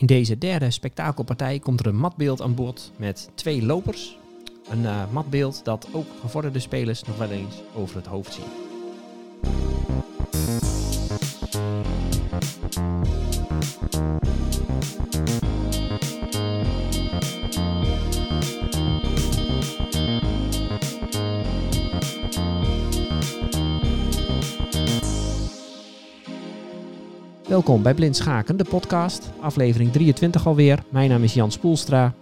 In deze derde spektakelpartij komt er een matbeeld aan boord met twee lopers. Een uh, matbeeld dat ook gevorderde spelers nog wel eens over het hoofd zien. Welkom bij Blind Schaken, de podcast, aflevering 23 alweer. Mijn naam is Jan Spoelstra.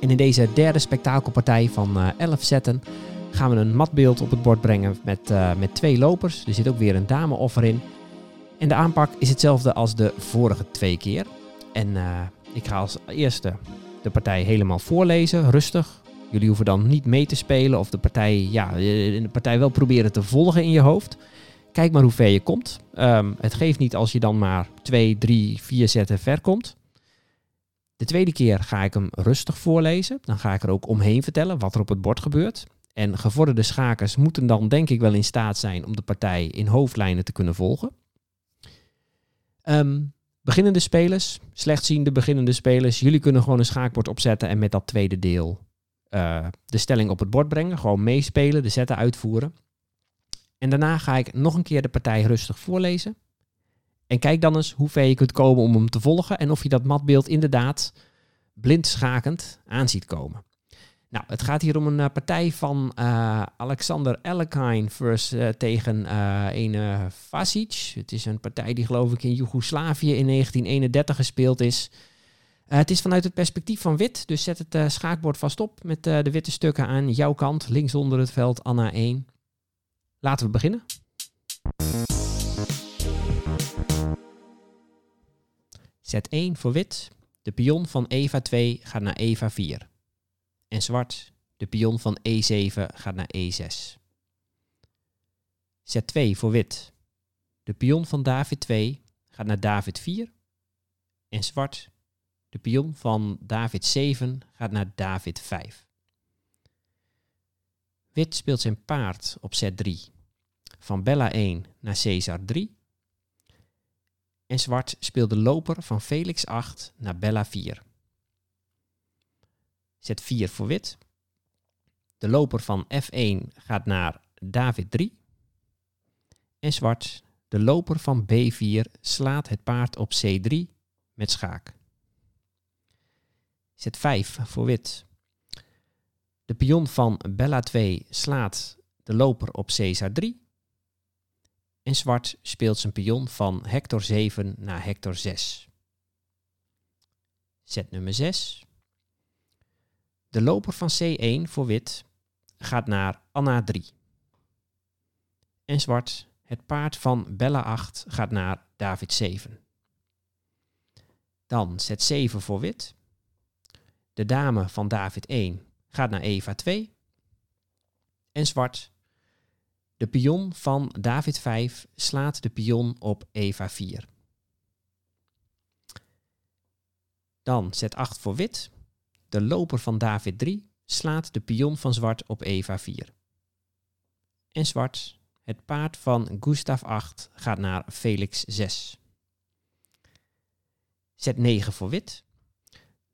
En in deze derde spektakelpartij van uh, 11 zetten gaan we een matbeeld op het bord brengen met, uh, met twee lopers. Er zit ook weer een dame-offer in. En de aanpak is hetzelfde als de vorige twee keer. En uh, ik ga als eerste de partij helemaal voorlezen, rustig. Jullie hoeven dan niet mee te spelen of de partij, ja, de partij wel proberen te volgen in je hoofd. Kijk maar hoe ver je komt. Um, het geeft niet als je dan maar twee, drie, vier zetten ver komt. De tweede keer ga ik hem rustig voorlezen. Dan ga ik er ook omheen vertellen wat er op het bord gebeurt. En gevorderde schakers moeten dan denk ik wel in staat zijn om de partij in hoofdlijnen te kunnen volgen. Um, beginnende spelers, slechtziende beginnende spelers, jullie kunnen gewoon een schaakbord opzetten en met dat tweede deel uh, de stelling op het bord brengen. Gewoon meespelen, de zetten uitvoeren. En daarna ga ik nog een keer de partij rustig voorlezen. En kijk dan eens hoe ver je kunt komen om hem te volgen en of je dat matbeeld inderdaad blind schakend aan ziet komen. Nou, het gaat hier om een uh, partij van uh, Alexander Elekine versus uh, tegen een Vasic. Het is een partij die geloof ik in Joegoslavië in 1931 gespeeld is. het is vanuit het perspectief van wit, dus zet het schaakbord vast op met de witte stukken aan jouw kant, links onder het veld Anna 1. Laten we beginnen. Zet 1 voor wit. De pion van Eva 2 gaat naar Eva 4. En zwart. De pion van E7 gaat naar E6. Zet 2 voor wit. De pion van David 2 gaat naar David 4. En zwart. De pion van David 7 gaat naar David 5. Wit speelt zijn paard op zet 3. Van Bella 1 naar Caesar 3. En zwart speelt de loper van Felix 8 naar Bella 4. Zet 4 voor wit. De loper van F1 gaat naar David 3. En zwart, de loper van B4 slaat het paard op C3 met schaak. Zet 5 voor wit. De pion van Bella 2 slaat de loper op Caesar 3. En zwart speelt zijn pion van Hector 7 naar Hector 6. Zet nummer 6. De loper van C1 voor wit gaat naar Anna 3. En zwart, het paard van Bella 8 gaat naar David 7. Dan zet 7 voor wit. De dame van David 1 gaat naar Eva 2. En zwart, de pion van David 5 slaat de pion op Eva 4. Dan zet 8 voor wit. De loper van David 3 slaat de pion van zwart op Eva 4. En zwart, het paard van Gustav 8 gaat naar Felix 6. Zet 9 voor wit.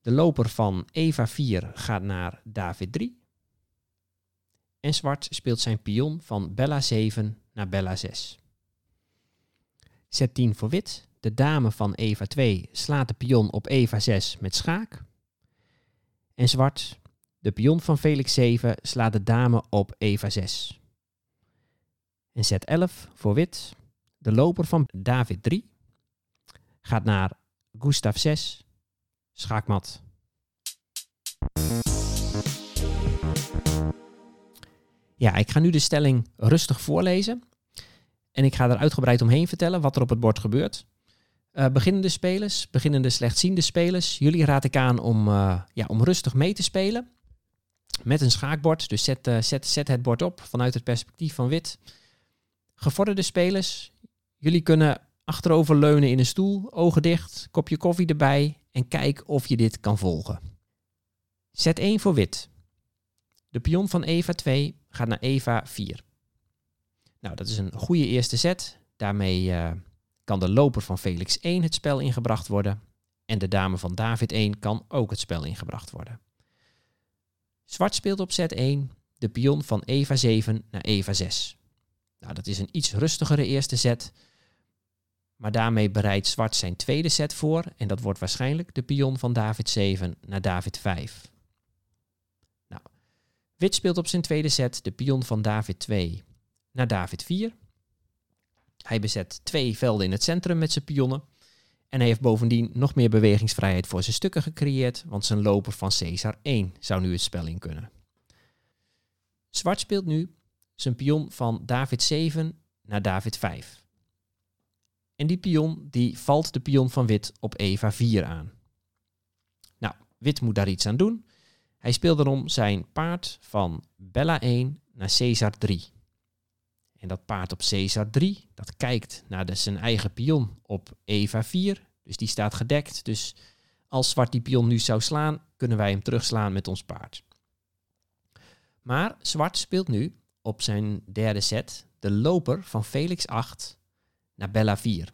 De loper van Eva 4 gaat naar David 3. En zwart speelt zijn pion van Bella 7 naar Bella 6. Zet 10 voor wit. De dame van Eva 2 slaat de pion op Eva 6 met schaak. En zwart, de pion van Felix 7 slaat de dame op Eva 6. En zet 11 voor wit. De loper van David 3 gaat naar Gustav 6. Schaakmat. Ja, ik ga nu de stelling rustig voorlezen. En ik ga er uitgebreid omheen vertellen wat er op het bord gebeurt. Uh, beginnende spelers, beginnende slechtziende spelers. Jullie raad ik aan om, uh, ja, om rustig mee te spelen. Met een schaakbord. Dus zet, uh, zet, zet het bord op vanuit het perspectief van wit. Gevorderde spelers. Jullie kunnen achterover leunen in een stoel. Ogen dicht. Kopje koffie erbij. En kijk of je dit kan volgen. Zet 1 voor wit. De pion van Eva 2 gaat naar Eva 4. Nou, dat is een goede eerste set. Daarmee uh, kan de loper van Felix 1 het spel ingebracht worden. En de dame van David 1 kan ook het spel ingebracht worden. Zwart speelt op zet 1 de pion van Eva 7 naar Eva 6. Nou, dat is een iets rustigere eerste zet. Maar daarmee bereidt zwart zijn tweede set voor en dat wordt waarschijnlijk de pion van David 7 naar David 5. Nou, wit speelt op zijn tweede set de pion van David 2 naar David 4. Hij bezet twee velden in het centrum met zijn pionnen. En hij heeft bovendien nog meer bewegingsvrijheid voor zijn stukken gecreëerd, want zijn loper van Caesar 1 zou nu het spel in kunnen. Zwart speelt nu zijn pion van David 7 naar David 5. En die pion die valt de pion van wit op Eva 4 aan. Nou, wit moet daar iets aan doen. Hij speelt daarom zijn paard van Bella 1 naar Caesar 3. En dat paard op Caesar 3, dat kijkt naar de, zijn eigen pion op Eva 4. Dus die staat gedekt. Dus als zwart die pion nu zou slaan, kunnen wij hem terugslaan met ons paard. Maar zwart speelt nu op zijn derde set de loper van Felix 8 naar Bella 4.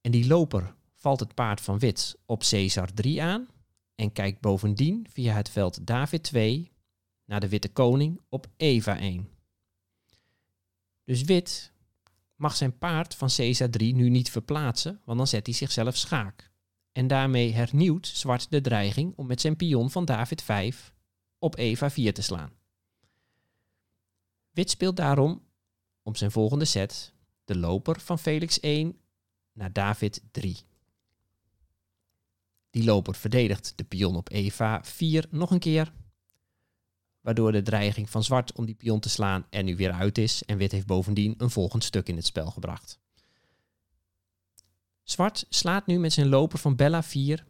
En die loper valt het paard van wit op Caesar 3 aan en kijkt bovendien via het veld David 2 naar de witte koning op Eva 1. Dus wit mag zijn paard van Caesar 3 nu niet verplaatsen, want dan zet hij zichzelf schaak. En daarmee hernieuwt zwart de dreiging om met zijn pion van David 5 op Eva 4 te slaan. Wit speelt daarom op zijn volgende set de loper van Felix 1 naar David 3. Die loper verdedigt de pion op Eva 4 nog een keer, waardoor de dreiging van zwart om die pion te slaan er nu weer uit is en wit heeft bovendien een volgend stuk in het spel gebracht. Zwart slaat nu met zijn loper van Bella 4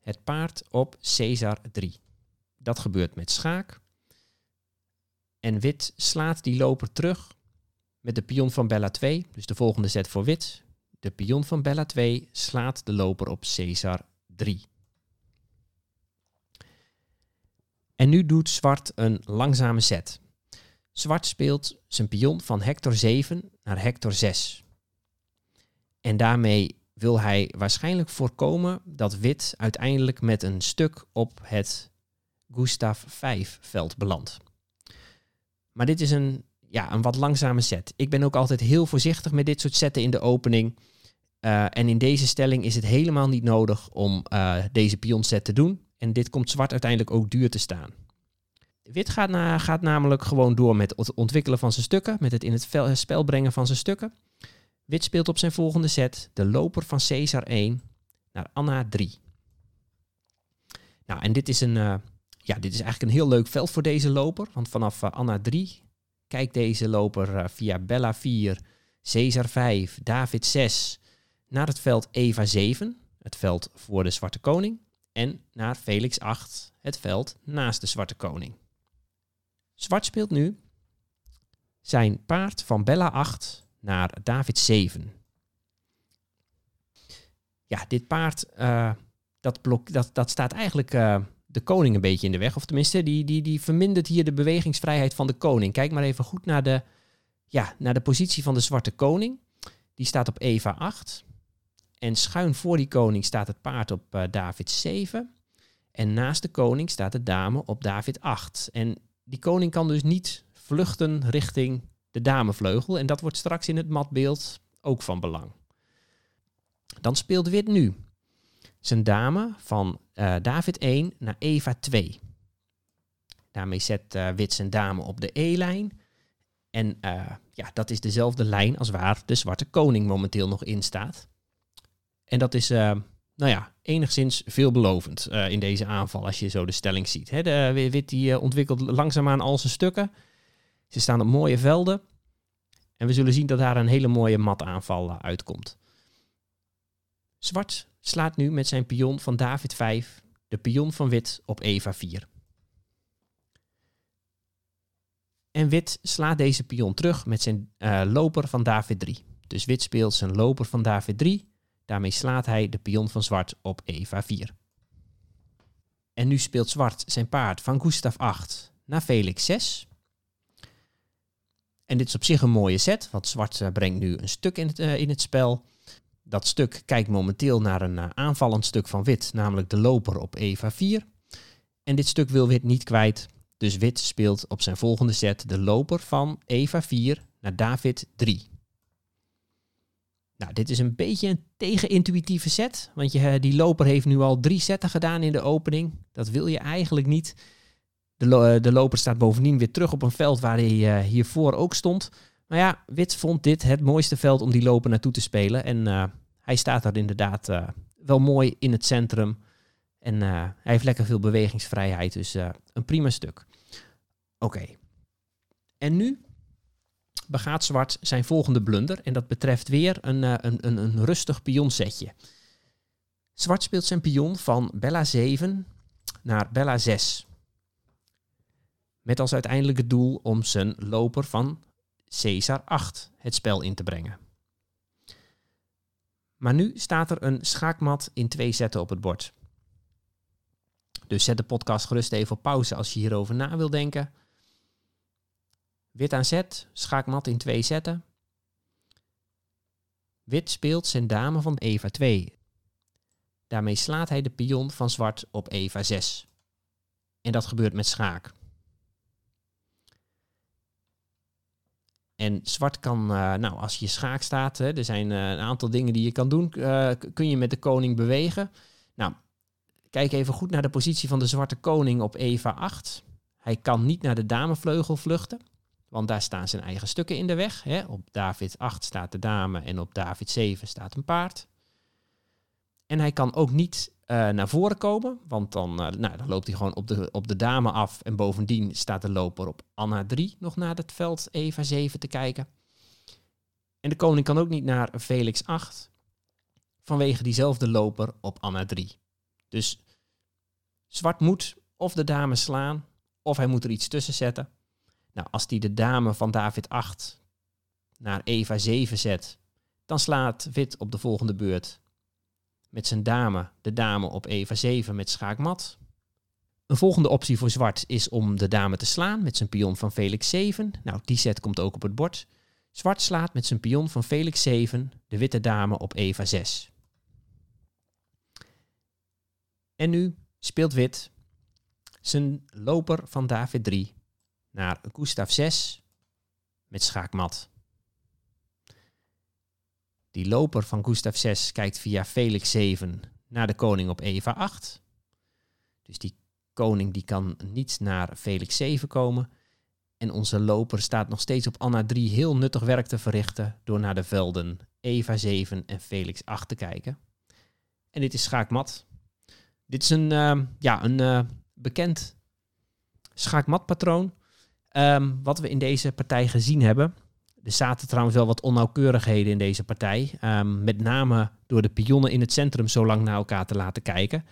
het paard op Caesar 3. Dat gebeurt met schaak. En wit slaat die loper terug met de pion van Bella 2, dus de volgende zet voor wit. De pion van Bella 2 slaat de loper op Caesar 3. En nu doet zwart een langzame set. Zwart speelt zijn pion van Hector 7 naar Hector 6. En daarmee wil hij waarschijnlijk voorkomen dat wit uiteindelijk met een stuk op het Gustav 5 veld belandt. Maar dit is een, ja, een wat langzame set. Ik ben ook altijd heel voorzichtig met dit soort setten in de opening. Uh, en in deze stelling is het helemaal niet nodig om uh, deze pionset te doen. En dit komt zwart uiteindelijk ook duur te staan. Wit gaat, gaat namelijk gewoon door met het ontwikkelen van zijn stukken, met het in het spel brengen van zijn stukken. Wit speelt op zijn volgende set de loper van Caesar 1 naar Anna 3. Nou, en dit is, een, uh, ja, dit is eigenlijk een heel leuk veld voor deze loper, want vanaf Anna 3 kijkt deze loper uh, via Bella 4, Caesar 5, David 6 naar het veld Eva 7, het veld voor de Zwarte Koning, en naar Felix 8, het veld naast de Zwarte Koning. Zwart speelt nu zijn paard van Bella 8 naar David 7. Ja, dit paard, uh, dat, blok, dat, dat staat eigenlijk uh, de koning een beetje in de weg. Of tenminste, die, die, die vermindert hier de bewegingsvrijheid van de koning. Kijk maar even goed naar de, ja, naar de positie van de zwarte koning. Die staat op Eva 8. En schuin voor die koning staat het paard op uh, David 7. En naast de koning staat de dame op David 8. En die koning kan dus niet vluchten richting de damevleugel. En dat wordt straks in het matbeeld ook van belang. Dan speelt wit nu zijn dame van uh, David 1 naar Eva 2. Daarmee zet uh, wit zijn dame op de E-lijn. En uh, ja, dat is dezelfde lijn als waar de zwarte koning momenteel nog in staat. En dat is, nou ja, enigszins veelbelovend in deze aanval als je zo de stelling ziet. Hè, de wit die ontwikkelt langzaamaan al zijn stukken. Ze staan op mooie velden. En we zullen zien dat daar een hele mooie mataanval uh, uitkomt. Zwart slaat nu met zijn pion van David 5 de pion van wit op Eva 4. En wit slaat deze pion terug met zijn loper van David 3. Dus wit speelt zijn loper van David 3 Daarmee slaat hij de pion van zwart op Eva 4. En nu speelt zwart zijn paard van Gustav 8 naar Felix 6. En dit is op zich een mooie set, want zwart uh, brengt nu een stuk in het, uh, in het spel. Dat stuk kijkt momenteel naar een uh, aanvallend stuk van wit, namelijk de loper op Eva 4. En dit stuk wil wit niet kwijt, dus wit speelt op zijn volgende set de loper van Eva 4 naar David 3. Nou, dit is een beetje een tegenintuïtieve set, want je, die loper heeft nu al drie setten gedaan in de opening. Dat wil je eigenlijk niet. De, de loper staat bovendien weer terug op een veld waar hij hiervoor ook stond. Maar ja, Wit vond dit het mooiste veld om die loper naartoe te spelen. En uh, hij staat daar inderdaad uh, wel mooi in het centrum. En hij heeft lekker veel bewegingsvrijheid, dus een prima stuk. Oké. En nu begaat Zwart zijn volgende blunder. En dat betreft weer een, een, een, een rustig pionsetje. Zwart speelt zijn pion van Bella 7 naar Bella 6. Met als uiteindelijke doel om zijn loper van Caesar 8 het spel in te brengen. Maar nu staat er een schaakmat in twee zetten op het bord. Dus zet de podcast gerust even op pauze als je hierover na wil denken. Wit aan zet, schaakmat in twee zetten. Wit speelt zijn dame van Eva 2. Daarmee slaat hij de pion van zwart op Eva 6. En dat gebeurt met schaak. En zwart kan, uh, nou, als je schaak staat, hè, er zijn uh, een aantal dingen die je kan doen. Uh, kun je met de koning bewegen. Nou, kijk even goed naar de positie van de zwarte koning op Eva 8. Hij kan niet naar de damevleugel vluchten, want daar staan zijn eigen stukken in de weg. Hè. Op David 8 staat de dame en op David 7 staat een paard. En hij kan ook niet uh, naar voren komen. Want dan, uh, nou, dan loopt hij gewoon op de, op de dame af. En bovendien staat de loper op Anna 3 nog naar het veld Eva 7 te kijken. En de koning kan ook niet naar Felix 8. Vanwege diezelfde loper op Anna 3. Dus zwart moet of de dame slaan. Of hij moet er iets tussen zetten. Nou, als hij de dame van David 8 naar Eva 7 zet. Dan slaat wit op de volgende beurt met zijn dame, de dame op Eva 7 met schaakmat. Een volgende optie voor zwart is om de dame te slaan met zijn pion van Felix 7. Nou, die set komt ook op het bord. Zwart slaat met zijn pion van Felix 7 de witte dame op Eva 6. En nu speelt wit zijn loper van David 3 naar Gustav 6 met schaakmat. Die loper van Gustav 6 kijkt via Felix 7 naar de koning op Eva 8. Dus die koning die kan niet naar Felix 7 komen. En onze loper staat nog steeds op Anna 3 heel nuttig werk te verrichten door naar de velden Eva 7 en Felix 8 te kijken. En dit is schaakmat. Dit is een, uh, ja, een uh, bekend schaakmatpatroon. Um, wat we in deze partij gezien hebben. Er zaten trouwens wel wat onnauwkeurigheden in deze partij. Um, met name door de pionnen in het centrum zo lang naar elkaar te laten kijken.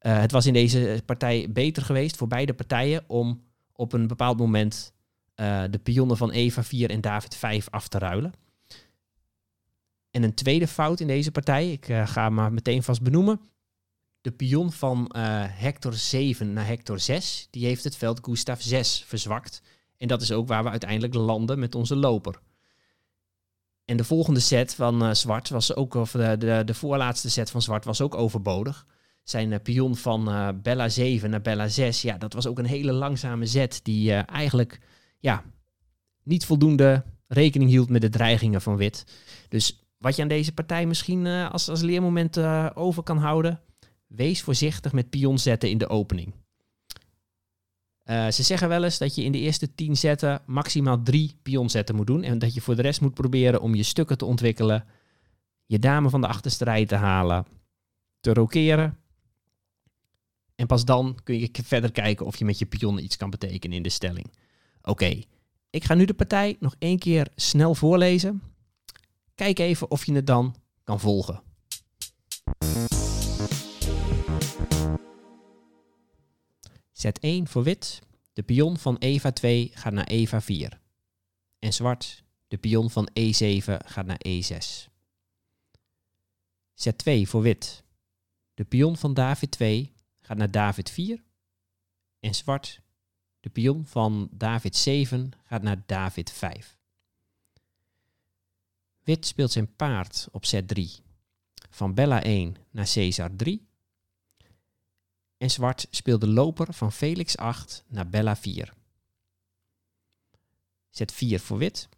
Uh, het was in deze partij beter geweest voor beide partijen om op een bepaald moment uh, de pionnen van Eva 4 en David 5 af te ruilen. En een tweede fout in deze partij, ik uh, ga maar meteen vast benoemen. De pion van Hector 7 naar Hector 6, die heeft het veld Gustav 6 verzwakt. En dat is ook waar we uiteindelijk landen met onze loper. En de volgende set van uh, Zwart was ook, of de, de, voorlaatste set van Zwart was ook overbodig. Zijn uh, pion van uh, Bella 7 naar Bella 6, ja, dat was ook een hele langzame zet die eigenlijk ja, niet voldoende rekening hield met de dreigingen van wit. Dus wat je aan deze partij misschien als, als leermoment over kan houden, wees voorzichtig met pion zetten in de opening. Uh, ze zeggen wel eens dat je in de eerste 10 zetten maximaal drie pionzetten moet doen. En dat je voor de rest moet proberen om je stukken te ontwikkelen. Je dame van de achterste rij te halen. Te rokeren. En pas dan kun je verder kijken of je met je pionnen iets kan betekenen in de stelling. Oké, ik ga nu de partij nog één keer snel voorlezen. Kijk even of je het dan kan volgen. Zet 1 voor wit. De pion van Eva 2 gaat naar Eva 4. En zwart. De pion van E7 gaat naar E6. Zet 2 voor wit. De pion van David 2 gaat naar David 4. En zwart. De pion van David 7 gaat naar David 5. Wit speelt zijn paard op zet 3. van Bella 1 naar Caesar 3. En zwart speelt de loper van Felix 8 naar Bella 4. Zet 4 voor wit.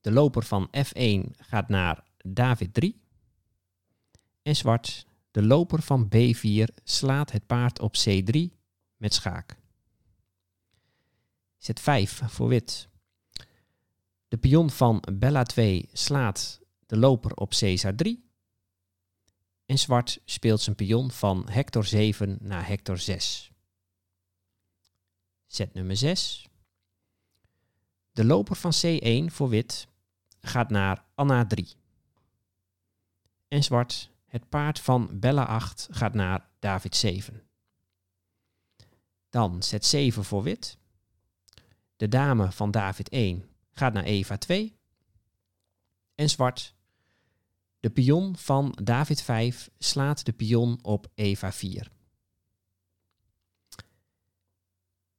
De loper van F1 gaat naar David 3. En zwart, de loper van B4 slaat het paard op C3 met schaak. Zet 5 voor wit. De pion van Bella 2 slaat de loper op Caesar 3. En zwart speelt zijn pion van Hector 7 naar Hector 6. Zet nummer 6. De loper van C1 voor wit gaat naar Anna 3. En zwart, het paard van Bella 8 gaat naar David 7. Dan zet 7 voor wit. De dame van David 1 gaat naar Eva 2. En zwart, de pion van David 5 slaat de pion op Eva 4.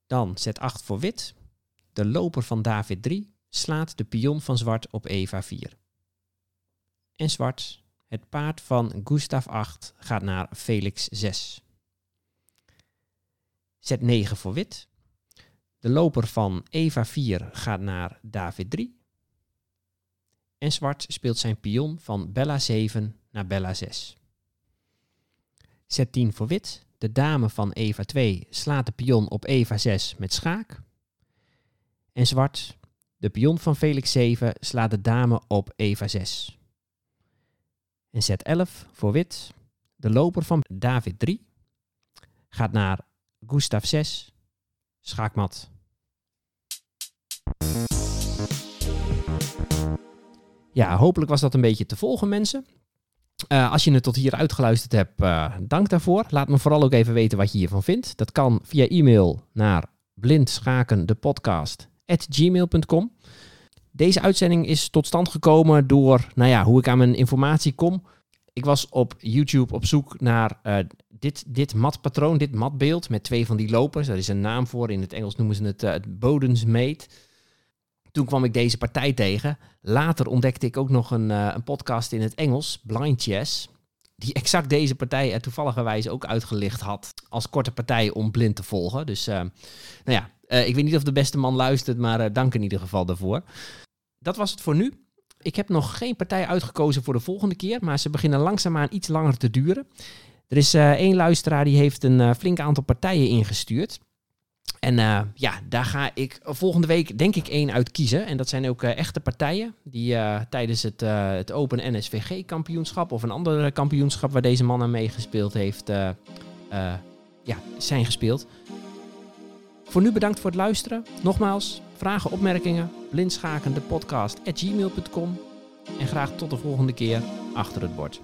Dan zet 8 voor wit. De loper van David 3 slaat de pion van zwart op Eva 4. En zwart, het paard van Gustav 8 gaat naar Felix 6. Zet 9 voor wit. De loper van Eva 4 gaat naar David 3. En zwart speelt zijn pion van Bella 7 naar Bella 6. Zet 10 voor wit. De dame van Eva 2 slaat de pion op Eva 6 met schaak. En zwart, de pion van Felix 7 slaat de dame op Eva 6. En zet 11 voor wit. De loper van David 3 gaat naar Gustav 6, schaakmat. Ja, hopelijk was dat een beetje te volgen, mensen. Uh, als je het tot hier uitgeluisterd hebt, uh, dank daarvoor. Laat me vooral ook even weten wat je hiervan vindt. Dat kan via e-mail naar blindschakendepodcast.gmail.com Deze uitzending is tot stand gekomen door nou ja, hoe ik aan mijn informatie kom. Ik was op YouTube op zoek naar uh, dit, dit matpatroon, dit matbeeld met twee van die lopers. Daar is een naam voor. In het Engels noemen ze het, het Bodensmeet. Toen kwam ik deze partij tegen. Later ontdekte ik ook nog een, uh, een podcast in het Engels, Blind Chess. Die exact deze partij er toevalligerwijs ook uitgelicht had. Als korte partij om blind te volgen. Dus uh, nou ja, uh, ik weet niet of de beste man luistert, maar dank in ieder geval daarvoor. Dat was het voor nu. Ik heb nog geen partij uitgekozen voor de volgende keer, maar ze beginnen langzaamaan iets langer te duren. Er is één luisteraar die heeft een flink aantal partijen ingestuurd. En uh, ja, daar ga ik volgende week denk ik één uit kiezen. En dat zijn ook uh, echte partijen die uh, tijdens het, het Open NSVG kampioenschap of een ander kampioenschap waar deze man aan meegespeeld heeft, ja, zijn gespeeld. Voor nu bedankt voor het luisteren. Nogmaals, vragen, opmerkingen, blindschakende podcast at gmail.com. En graag tot de volgende keer achter het bord.